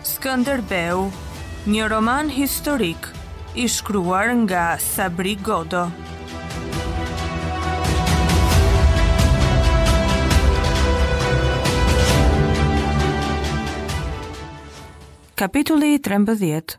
Skënderbeu, një roman historik i shkruar nga Sabri Godo. Kapitulli 13.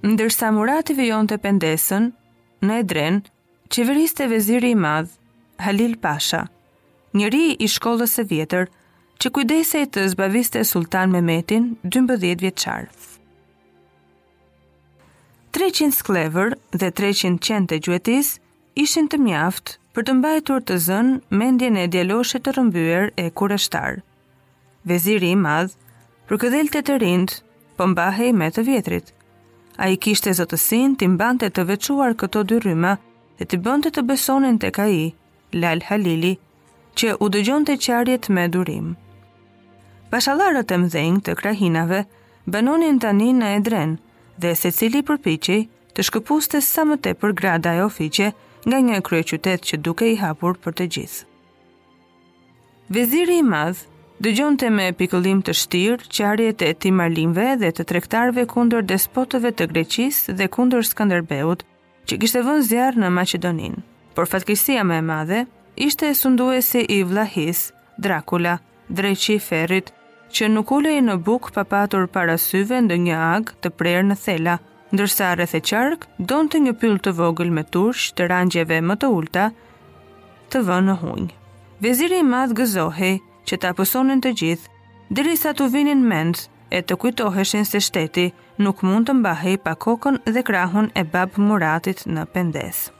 Ndërsa Murati vijonte pendesën në Edren, qeveriste veziri i madh, Halil Pasha, njeri i shkollës së vjetër, që kujdesej të zbaviste Sultan Mehmetin 12 vjeçar. 300 skllevër dhe 300 qen të gjuetisë ishin të mjaftë për të mbajtur të zënë mendjen e djaloshit të rrëmbyer e kureshtar. Veziri i madh, përkëdhelte të rinjtë, po mbahej me të vjetrit. Ai kishte zotësinë t'i mbante të veçuar këto dy rryma dhe t'i bënte të besonin tek ai, Lal Halili, që u dëgjonte qarjet me durim. Pashallarët e mëdhenj të krahinave banonin tani në Edren dhe secili përpiqej të shkëpuste sa më tepër grada e ofiqe nga një kryeqytet që dukej i hapur për të gjithë. Veziri i madh dëgjonte me pikëllim të shtirë qarjet e timarlinjve dhe të tregtarëve kundër despotëve të Greqisë dhe kundër Skënderbeut, që kishte vënë zjarr në Maqedoninë. Por fatkeqësia më e madhe ishte sunduesi i Vllahisë, Drakula, dreqi i ferrit, që nuk ulej në bukë pa patur parasyve ndonjë agë të prerë në thela, ndërsa rreth e qark donte një pyll të vogël me turq të rangjeve më të ulta të vënë në hunj. Veziri i madh gëzohej, që ta pësonin të gjithë, derisa t'u vinin mend e të kujtoheshin se shteti nuk mund të mbahej pa kokën dhe krahun e babë Muratit në pendesë.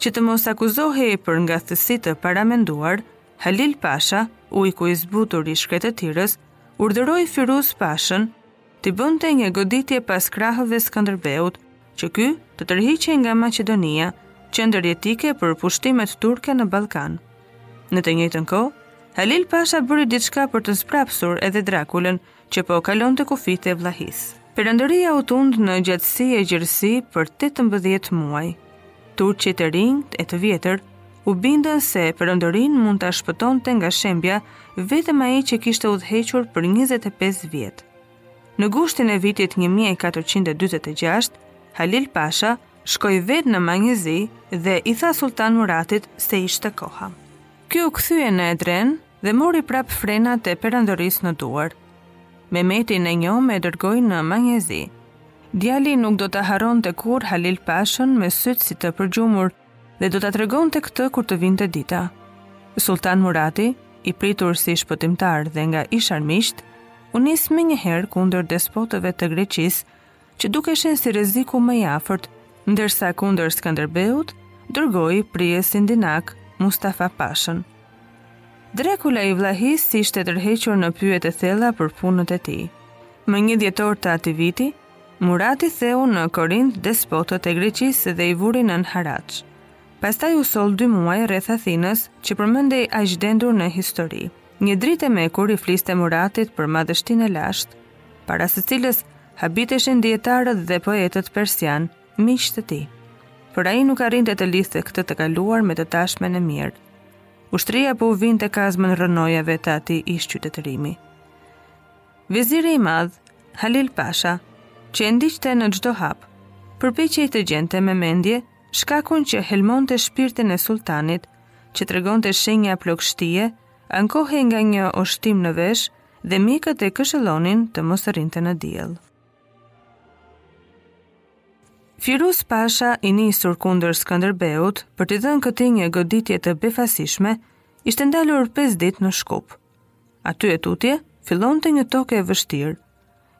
Që të mos akuzohej për ngathtësi të paramenduar, Halil Pasha, ujku i zbutur i shkretëtirës, urdhëroi Firuz Pashën, t'i bënte një goditje pas krahëve Skënderbeut, që ky të tërhiqej nga Maqedonia, qendër jetike për pushtimet turke në Ballkan. Në të njëjtën kohë, Halil Pasha bëri diçka për të zbrapsur edhe Drakulën, që po kalonte kufijtë e Vllahisë. Perandoria u tund në gjatësi e gjerësi për 18 muaj. Turqit e rinj e të vjetër u bindën se perandorinë mund ta shpëtonte nga shembja vetëm ai që e kishte udhëhequr për 25 vjet. Në gushtin e vitit 1446, Halil Pasha shkoi vetë në Manjezi dhe i tha Sultan Muratit se ishte koha. Ky u kthye në Edren dhe mori prapë frenat e perandërisë në duar. Mehmetin e njomë e dërgoi në Manjezi. Djali nuk do ta harronte kurrë Halil Pashën me sytë si të përgjumur dhe do ta tregonte këtë kur të vinte dita. Sultan Murati, i pritur si shpëtimtar dhe nga ish-armiqtë, u nis menjëherë kundër despotëve të Greqisë që dukeshin si rreziku më i afërt, ndërsa kundër Skënderbeut dërgoi prijësin dinak Mustafa Pashën. Drekula i Vllahisë ishte tërhequr në pyjet e thella për punët e tij. Më një dhjetor të atij viti, Murati theu në Korinth despotët e Greqisë dhe i vuri nën haraç. Pastaj u soll dy muaj rreth Athinës që përmendej aq dendur në histori. Një dritë e mekur i fliste Muratit për madhështinë e lashtë, para së cilës habiteshin dijetarët dhe poetët persianë, miq të tij. Por ai nuk arrinte të lidhte këtë të kaluar me të tashmen e mjerë. Ushtria po u vinte kazmën rrënojave të atij ish qytetërimi. Viziri i madh, Halil Pasha, që e ndiqte në çdo hap, përpiqej të gjente me mendje shkakun që helmonte shpirtin e sultanit, që tregonte shenja plogështie, ankohej nga një oshëtimë në vesh, dhe mjekët e këshillonin të mos rrinte në diell. Firuz Pasha i nisur kundër Skënderbeut për t'i dhënë këtij një goditje të befasishme, ishte ndalur 5 ditë në Shkup. Aty e tutje fillonte një tokë e vështirë.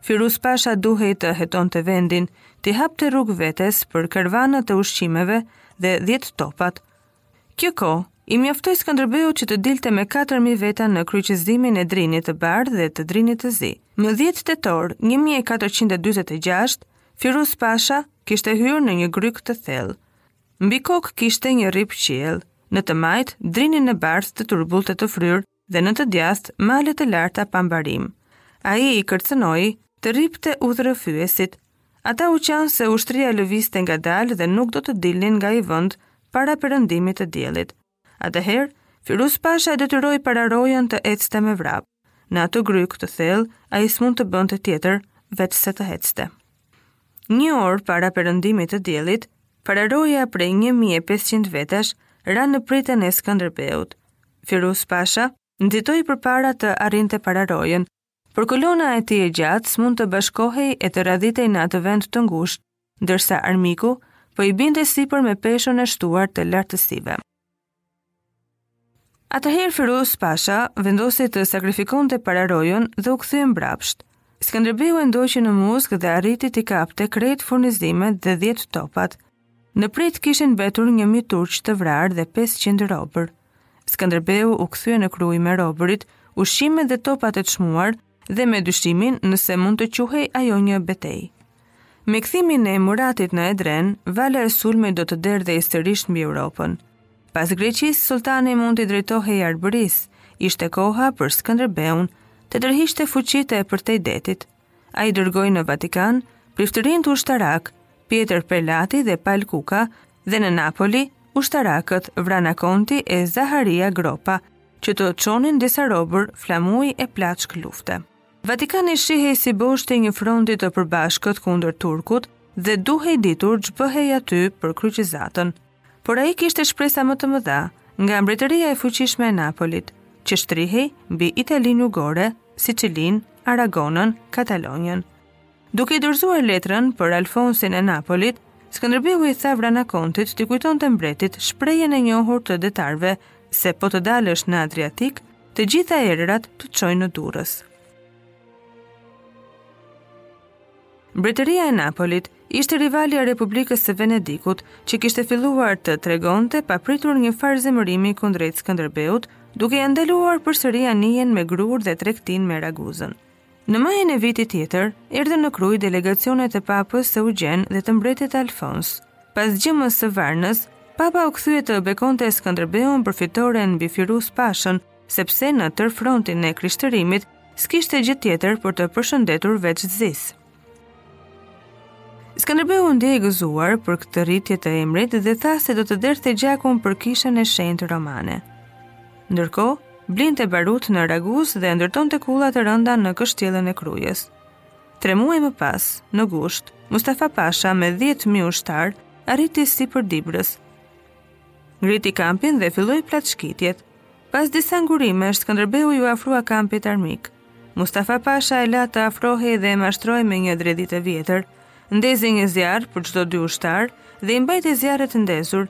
Firuz Pasha duhej të hetonte vendin, t'i hapte rrugë vetes për karvanet e ushqimeve dhe 10 topat, Kjo kohë, i mjaftoi Skënderbeut që të dilte me 4.000 veta në kryqëzimin e Drinit të Bardhë dhe të Drinit të Zi. Më 10 tetor 1446, Firuz Pasha kishte hyrë në një grykë të thellë. Mbi kokë kishte një rrip qielli, në të majtë, Drinin e Bardhë të turbullt e të fryrë, dhe në të djathtë male të larta pa mbarim. Ai i kërcënoi të rripte udhërrëfyesit. Ata u qanë se ushtria lëvizte ngadalë dhe nuk do të dilnin nga ai vend para perëndimit të diellit. Atëherë, Firuz Pasha e detyroi pararojën të ecte me vrap. Në atë grykë të thellë, ai s'mund të bënte tjetër, veçse të ecte. Një orë para perëndimit të diellit, pararoja prej 1500 vetash ra në pritën e Skënderbeut. Firuz Pasha nxitoi përpara të arrinte pararojën, por kolona e tij e gjatë s'mund të bashkohej e të radhitej në atë vend të ngushtë, ndërsa armiku po i binte sipër me peshën e shtuar të lartësive. Atëherë Firuz Pasha vendosi të sakrifikonte pararojën dhe u kthye mbrapsht. Skënderbeu e ndoqi në Musk dhe arriti t'i kapte krejt furnizimet dhe 10 topat. Në pritë kishin mbetur 1000 turq të vrarë dhe 500 robër. Skënderbeu u kthye në Krujë me robërit, ushqimet dhe topat e çmuar, dhe me dyshimin nëse mund të quhej ajo një betejë. Me kthimin e Muratit në Edrenë, vala e sulmit do të derdhej sërish mbi Europën. Pas Greqisë, sultani mund t'i drejtohej Arbërisë, ishte koha për Skënderbeun të tërhiqte fuqitë e përtej detit. Ai dërgoi në Vatikan priftërinjtë ushtarakë, Pjetër Pelati dhe Pal Kuka, dhe në Napoli ushtarakët Vrana Konti e Zaharia Gropa, që të çonin disa robër flamuj e plaçkë lufte. Vatikani shihej si boshti i një fronti të përbashkët kundër turkut dhe duhej ditur ç'bëhej aty për kryqëzatën. Por ai kishte shpresa më të mëdha nga mbretëria e fuqishme e Napolit, që shtrihej mbi Italinë jugore, Sicilinë, Aragonën, Katalonjën. Duke i dorëzuar letrën për Alfonsin e Napolit, Skënderbeu i tha Vrana Kontit t'i kujtonte mbretit shprehjen e njohur të detarëve se po të dalësh në Adriatik, të gjitha erërat të çojnë në Durrës. Mbretëria e Napolit ishte rivalja e Republikës së Venedikut, që kishte filluar të tregonte papritur një farë zemërimi kundrejt Skënderbeut, duke ia ndaluar përsëri anijet me grurë dhe tregtinë me Raguzën. Në majin e vitit tjetër, erdhën në Krujë delegacionet e Papës Eugjen dhe të Mbretit Alfons. Pas gjemës së Varnës, Papa u kthye të bekonte Skënderbeun për fitoren mbi Firuz Pashën, sepse në tërë frontin e krishtërimit s'kishte gjë tjetër për të përshëndetur veç zisë. Skënderbeu u ndje i gëzuar për këtë rritje të emrit dhe tha se do të derdhte gjakun për kishën e shenjtë romane. Ndërkohë, blinte barut në Raguzë dhe ndërtonte kulla të rënda në kështjellën e Krujës. Tre muaj më pas, në gusht, Mustafa Pasha me 10.000 ushtarë arriti sipër Dibrës. Ngriti kampin dhe filloi plaçkitjet. Pas disa ngurimeve, Skënderbeu iu afrua kampit armik. Mustafa Pasha e la të afrohej dhe e mashtroi me një dredhi të vjetër. Ndezi një zjarr për çdo dy ushtarë dhe i mbajti zjarret të ndezur,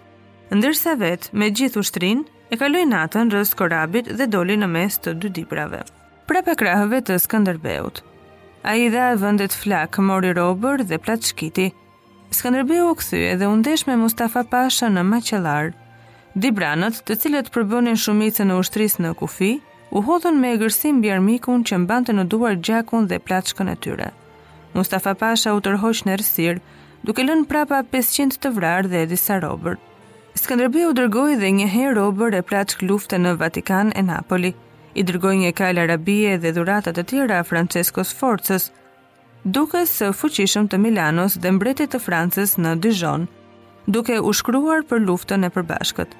ndërsa vetë me gjithë ushtrinë e kaloi natën rreth Korabit dhe doli në mes të dy Dibrave, prapa krahëve të Skënderbeut. Ai i dha vendit flakë, mori robër dhe plaçkiti. Skënderbeu u kthye dhe u ndesh me Mustafa Pashën në Maqellar. Dibranët, të cilët përbënin shumicën e ushtrisë në kufi, u hodhën me egërsi mbi armikun që mbante në duar gjakun dhe plaçkën e tyre. Mustafa Pasha u tërhoq në errësirë, duke lënë prapa 500 të vrarë dhe disa robër. Skënderbeu dërgoi dhe një herë robër e plaçkë lufte në Vatikan e Napoli. I dërgoi një kalë arabie dhe dhurata të tjera Francesco Sforcës, Dukes së fuqishëm të Milanos dhe mbretit të Francës në Dijon, duke u shkruar për luftën e përbashkët.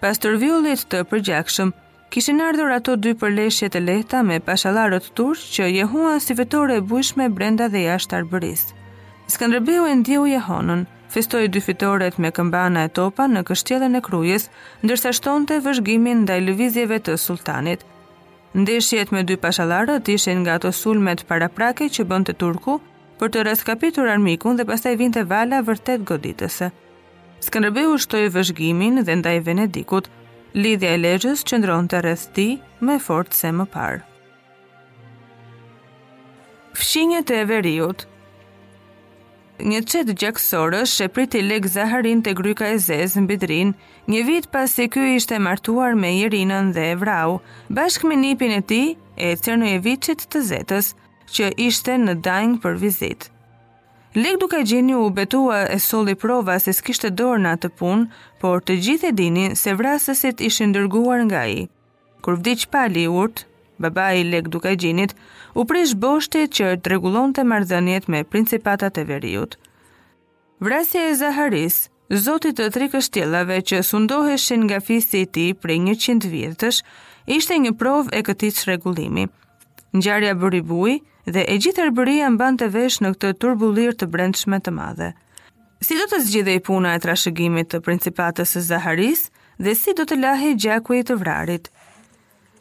Pas Torviollit të përgjakshëm, kishin ardhur ato dy përleshje të lehta me pashallarët turq që jehuan si fitore e bujshme brenda dhe jashtë Arbërisë. Skënderbeu e ndjeu jehonën, festoi dy fitoret me këmbana e topa në kështjellën e Krujës, ndërsa shtonte vëzhgimin ndaj lëvizjeve të sulltanit. Ndeshjet me dy pashallarët ishin nga ato sulmet paraprake që bënte turku për të rraskapitur armikun dhe pastaj vinte vala vërtet goditëse. Skënderbeu shtoi vëzhgimin dhe ndaj Venedikut, lidhja e Lezhës qëndronte rreth tij më fort se më parë. Fqinjët e Veriut Një çetë gjaksorësh e priti Lek Zaharinë te Gryka e Zezë mbi Drin, një vit pasi ky ishte martuar me Jerinën dhe e vrau, bashkë me nipin e tij, e Cernojeviçit të Zetës, që ishte në Danjë për vizitë. Lek Dukagjini u betua e solli prova se s'kishte dorë në atë punë, por të gjithë e dinin se vrasësit ishin dërguar nga ai. Kur vdiq Pali i urtë, babai i Lek Dukagjinit, u prish boshti që rregullonte marrëdhëniet me principatat e veriut. Vrasja e Zaharisë, zotit të tri kështjellave që sundoheshin nga fisi i tij prej 100 vjetësh, ishte një provë e këtij çrregullimi. Ngjarja bëri bujë dhe e gjithë Arbëria mbante vesh në këtë turbullirë të brendshme të madhe. Si do të zgjidhej puna e trashëgimit të principatës së Zaharisë dhe si do të lahej gjaku i të vrarit?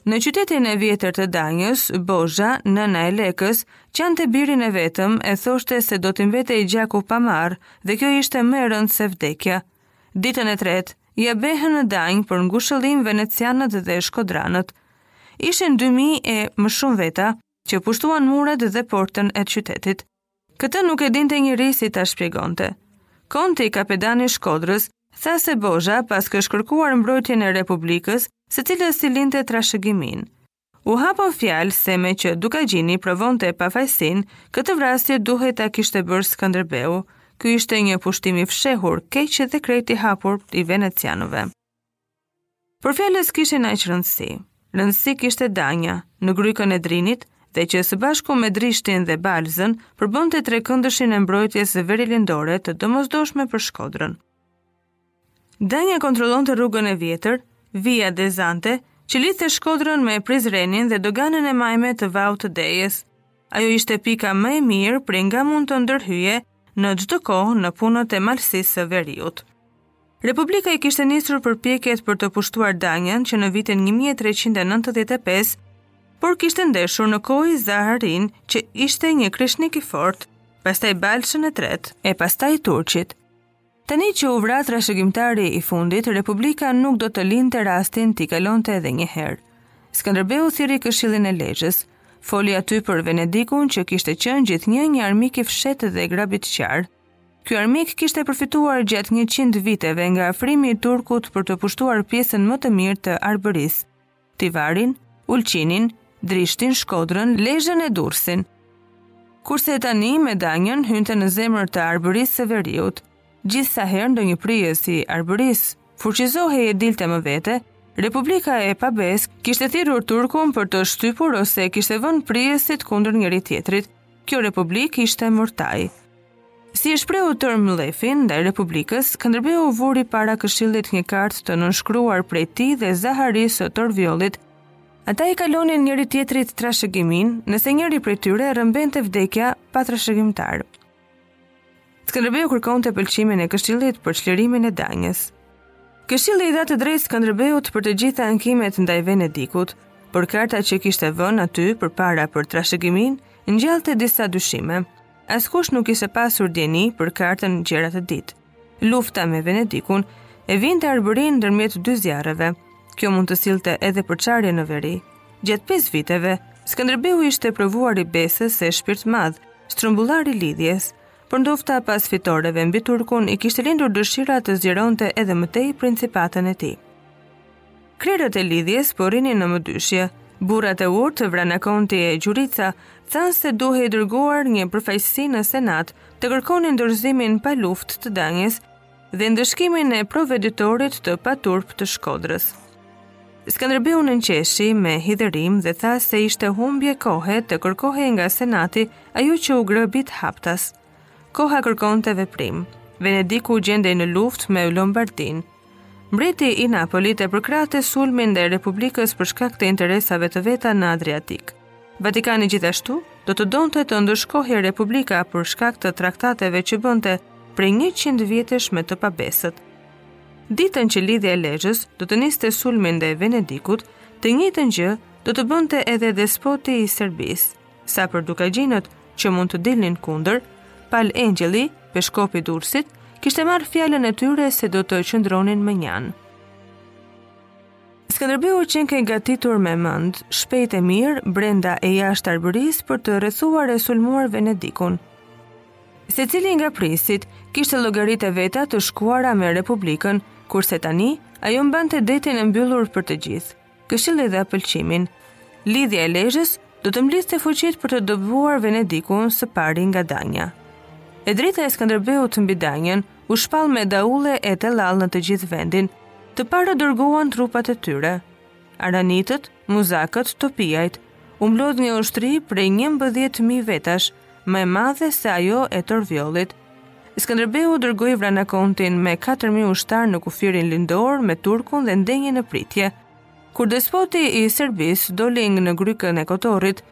Në qytetin e vjetër të Danjës, Bozha, nëna e Lekës, qante birin e vetëm e thoshte se do t'i mbetej gjaku pa marrë dhe kjo ishte më e rëndë se vdekja. Ditën e tretë, ia behën në Danjë për ngushëllim venecianët dhe shkodranët. Ishin 2000 e më shumë veta që pushtuan muret dhe portën e qytetit. Këtë nuk e dinte njeri si ta shpjegonte. Konti, kapedan i Shkodrës, tha se Bozha, paskësh kërkuar mbrojtjen e Republikës, së cilës i linte trashëgiminë, u hap fjalë se meqë Dukagjini provonte pafajësinë, këtë vrasje duhej ta kishte bërë Skënderbeu, ky ishte një pushtim i fshehur, keq dhe krejt i hapur i venecianëve. Por fjalët s'kishin aq rëndësi. Rëndësi kishte Danja, në grykën e Drinit, dhe që së bashku me Drishtin dhe Balzën, përbënte trekëndëshin e mbrojtjes verilindore të domosdoshme për Shkodrën. Danja kontrollonte rrugën e vjetër, Via de Zante, që lidhte Shkodrën me Prizrenin dhe doganën e majme të Vaut të Dejës. Ajo ishte pika më e mirë prej nga mund të ndërhyje në çdo kohë në punët e Malësisë së Veriut. Republika i kishte nisur përpjekjet për të pushtuar Danjën që në vitin 1395, por kishte ndeshur në Kojë Zaharinë që ishte një kreshnik i fortë, pastaj Balshën e tretë, e pastaj turqit. Tani që u vra trashëgimtari i fundit, Republika nuk do të linte rastin t'i kalonte edhe një herë. Skënderbeu thirri këshillin e Lezhës. Foli aty për Venedikun që kishte qenë gjithnjë një armik i fshehtë dhe grabitqar. Ky armik kishte përfituar gjatë 100 viteve nga afrimi i turkut për të pushtuar pjesën më të mirë të Arbërisë. Tivarin, Ulqinin, Drishtin, Shkodrën, Lezhën e Durrësin. Kurse tani me Danjën hynte në zemër të Arbërisë së Veriut. Gjithsa herë ndonjë prijës i Arbërisë fuqizohej e dilte më vete, Republika e pabesë kishte thirrur Turkun për të shtypur ose kishte vënë prijësit kundër njëri-tjetrit. Kjo republikë ishte murtajë. Si e shprehu tërë mllefin ndaj Republikës, Skënderbeu u vuri para këshillit një kartë të nënshkruar prej tij dhe Zaharisë në Torvioll. Ata i kalonin njëri-tjetrit trashëgiminë, nëse njërin prej tyre e rrëmbente vdekja pa trashëgimtar. Skënderbeu kërkonte pëlqimin e këshillit për çlirimin e Danjës. Këshilli i dha të drejtë Skënderbeut për të gjitha ankimet ndaj Venedikut, por karta që kishte vënë aty përpara për trashëgiminë ngjallte disa dyshime. Askush nuk kishte pasur dijeni për kartën gjer atë ditë. Lufta me Venedikun e vinte Arbërinë ndërmjet dy zjarreve. Kjo mund të sillte edhe përçarje në veri. Gjatë pesë viteve, Skënderbeu ishte provuar i besës e shpirtmadh, strumbullar i lidhjes. Por ndofta pas fitoreve mbi Turkun i kishte lindur dëshira të zgjeronte edhe më tej principatën e tij. Krerët e lidhjes po rrinin në mëdyshje. Burrat e urtë, Vranakonti e Gjurica, thanë se duhej dërguar një përfaqësi në Senat të kërkonin dorëzimin pa luftë të Danjës dhe ndëshkimin e proveditorit të paturp të Shkodrës. Skënderbeu nënqeshi me hidhërim dhe tha se ishte humbje kohe të kërkohej nga Senati ajo që u grabit haptas. Koha kërkonte veprim. Venediku gjendej në luftë me Lombardinë. Mbreti i Napolit e përkrahte sulmin ndaj Republikës për shkak të interesave të veta në Adriatik. Vatikani gjithashtu do të donte të ndëshkohej Republika për shkak të traktateve që bënte prej 100 vjetësh me të pabesët. Ditën që Lidhja e Lezhës do të niste sulmin ndaj Venedikut, të njëjtën gjë do të bënte edhe despoti i Serbisë. Sa për Dukagjinët që mund të dilnin kundër, Pal Engjëlli, peshkop i Durrësit, kishte marrë fjalën e tyre se do të qëndronin mënjanë. Skënderbeu qe gatitur me mend, shpejt e mirë, brenda e jashtë Arbërisë për të rrethuar e sulmuar Venedikun. Secili nga prijësit, kishte llogaritë e veta të shkuara me Republikën, kurse tani, ajo mbante detin e mbyllur për të gjithë. Këshilli dha pëlqimin. Lidhja e Lezhës do të mblidhte fuqitë për të dëbuar Venedikun së pari nga Danja. E drejta e Skënderbeut mbi Danjën u shpall me daulle e tellall në të gjithë vendin. Të parët dërguan trupat e tyre. Aranitët, Muzakët, Topiajt, u mblodh një ushtri prej 11.000 vetash, më e madhe se ajo e Torviollit. Skënderbeu dërgoi Vrana Kontin me 4000 ushtarë në kufirin lindor me turkun dhe ndenji në pritje. Kur despoti i Serbisë doli në grykën e Kotorrit,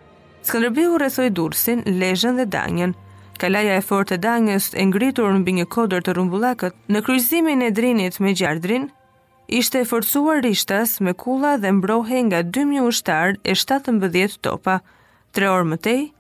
Skënderbeu rrethoi Durrësin, Lezhën dhe Danjën. Kalaja e fortë e Danjës, e ngritur mbi një kodër të rrumbullakët, në kryqëzimin e Drinit me Gjadrin, ishte forcuar rishtas me kulla dhe mbrohej nga 2000 ushtarë e 17 topa. Tre orë më tej,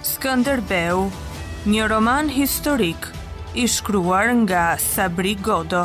Skënderbeu, një roman historik i shkruar nga Sabri Godo.